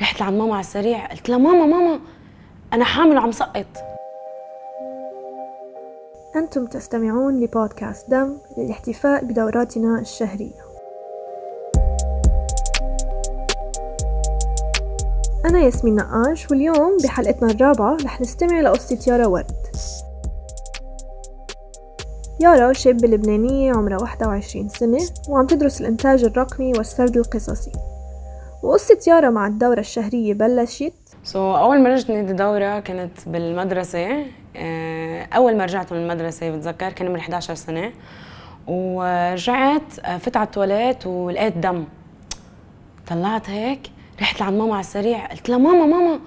رحت لعند ماما على السريع قلت لها ماما ماما أنا حامل وعم سقط. أنتم تستمعون لبودكاست دم للاحتفاء بدوراتنا الشهرية. أنا ياسمين نقاش واليوم بحلقتنا الرابعة رح نستمع لقصة يارا ورد يارا شابة لبنانية عمرها 21 سنة وعم تدرس الإنتاج الرقمي والسرد القصصي. وقصة يارا مع الدورة الشهرية بلشت. سو so, أول ما رجعت نادي دورة كانت بالمدرسة. آه، أول ما رجعت من المدرسة بتذكر كان عمري 11 سنة. ورجعت آه، فت على التواليت ولقيت دم. طلعت هيك رحت لعند ماما على السريع قلت لها ماما ماما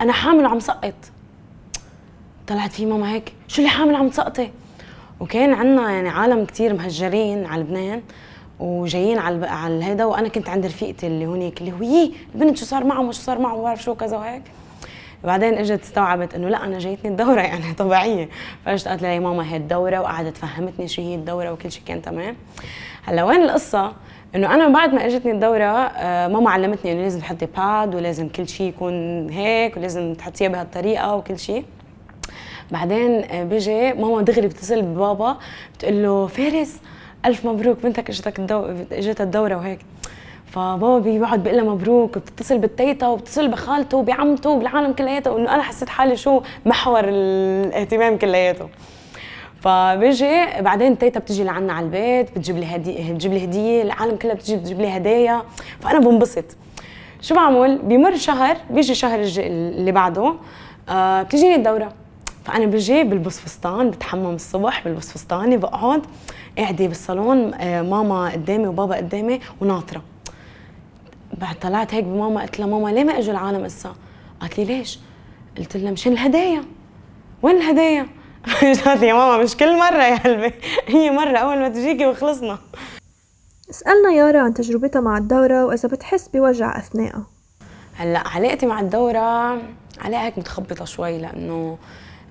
أنا حامل وعم سقط. طلعت في ماما هيك شو اللي حامل عم تسقطي؟ وكان عندنا يعني عالم كتير مهجرين على لبنان. وجايين على على هذا وأنا كنت عند رفيقتي اللي هونيك اللي هو يي البنت شو صار معه وشو صار معه ما بعرف شو كذا وهيك. بعدين إجت استوعبت إنه لا أنا جايتني الدورة يعني طبيعية. فأجت قالت لي ماما هي الدورة. وقعدت فهمتني شو هي الدورة وكل شيء كان تمام. هلأ وين القصة؟ إنه أنا بعد ما إجتني الدورة آه، ماما علمتني إنه لازم تحطي باد ولازم كل شيء يكون هيك ولازم تحطيها بهالطريقة وكل شيء بعدين آه، بيجي ماما دغري بتصل ببابا بتقول له فارس ألف مبروك بنتك إجتك الدو... اجتها الدورة وهيك. فبابا بيقعد بيقول لها مبروك وبتتصل بالتيتا وبتتصل بخالته وبعمته وبالعالم كلياته وإنه أنا حسيت حالي شو؟ محور الاهتمام كلياته. فبيجي بعدين تيتا بتجي لعنا على البيت بتجيب لي هديه بتجيب لي هدية العالم كلها بتجي بتجيب لي هدايا. فأنا بنبسط. شو بعمل؟ بيمر شهر بيجي شهر اللي بعده آه بتجيني الدورة. فأنا بجي بلبس فستان بتحمم الصبح بلبس فستاني بقعد. قاعدة بالصالون آه ماما قدامي وبابا قدامي وناطرة. بعد طلعت هيك بماما قلت لها ماما ليه ما اجوا العالم اسا قالت لي ليش؟ قلت لها مشان الهدايا. وين الهدايا؟ قالت لي يا ماما مش كل مرة يا قلبي هي مرة أول ما تجيكي وخلصنا. سألنا يارا عن تجربتها مع الدورة وإذا بتحس بوجع أثناءها. هلأ علاقتي مع الدورة علاقة هيك متخبطة شوي لأنه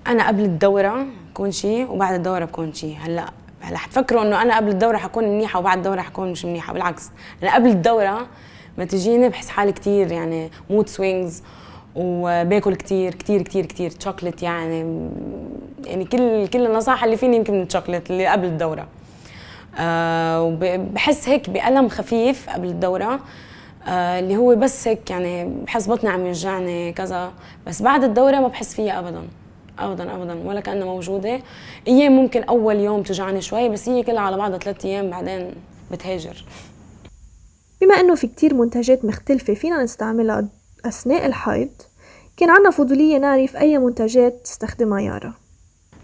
أنا قبل الدورة بكون شيء وبعد الدورة بكون شيء هلأ هلا حتفكروا إنه أنا قبل الدورة حكون منيحة وبعد الدورة حكون مش منيحة بالعكس. أنا قبل الدورة ما تجيني بحس حالي كثير يعني mood swings وباكل كثير كثير كثير كثير شوكليت يعني يعني كل كل النصائح اللي فيني يمكن من اللي قبل الدورة. أه وبحس هيك بألم خفيف قبل الدورة. أه اللي هو بس هيك يعني بحس بطني عم يوجعني كذا. بس بعد الدورة ما بحس فيها أبدا. ابدا ابدا. ولا كأنها موجودة. أيام ممكن أول يوم توجعني شوي بس هي كلها على بعضها ثلاث أيام بعدين بتهاجر. بما إنه في كتير منتجات مختلفة فينا نستعملها أثناء الحيض كان عنا فضولية نعرف أي منتجات تستخدمها يارا.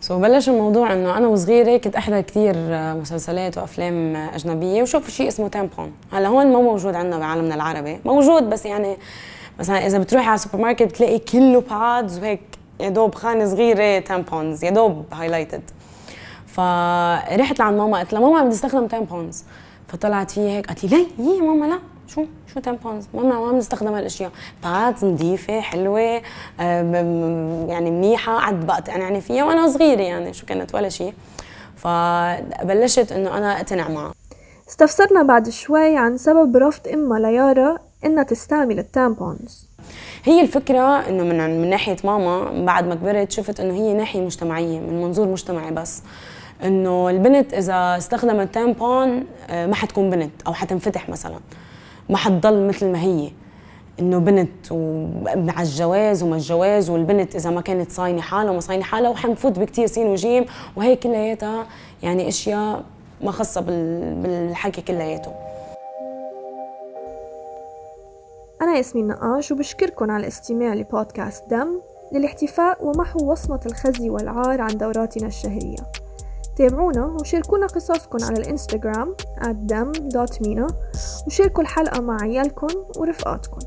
سو so بلش الموضوع إنه أنا وصغيرة كنت أحضر كثير مسلسلات وأفلام أجنبية وشوف شيء اسمه tampon هلأ هون ما موجود عندنا بعالمنا العربي. موجود بس يعني مثلا إذا بتروحي على السوبر ماركت بتلاقي كله pads وهيك. يا دوب خانة صغيرة tampons يا دوب highlighted فرحت لعند ماما قلت لها ماما بدي استخدم tampons فطلعت فيها هيك قالت لي ليه؟ يي ماما لا. شو؟ شو tampons ماما ما بنستخدم هالاشياء pads نظيفه حلوة يعني منيحة قعدت بقطع يعني فيها وأنا صغيرة يعني شو كانت ولا شيء. فبلشت إنه أنا أقتنع معها. استفسرنا بعد شوي عن سبب رفض امها ليارا إنها تستعمل ال tampons. هي الفكرة إنه من من ناحية ماما بعد ما كبرت شفت إنه هي ناحية مجتمعية من منظور مجتمعي بس. إنه البنت إذا استخدمت tampon ما حتكون بنت أو حتنفتح مثلا. ما حتضل مثل ما هي. إنه بنت ومع الجواز وما الجواز والبنت إذا ما كانت صاينة حالها وما صاينة حالها وحنفوت بكثير سين وجيم. وهي كلياتها يعني أشياء ما خاصة بالحكي كلياته. أنا ياسمين نقاش وبشكركم على الاستماع لبودكاست دم للاحتفاء ومحو وصمة الخزي والعار عن دوراتنا الشهرية. تابعونا وشاركونا قصصكم على الإنستغرام @dam.mina وشاركوا الحلقة مع عيالكم ورفقاتكم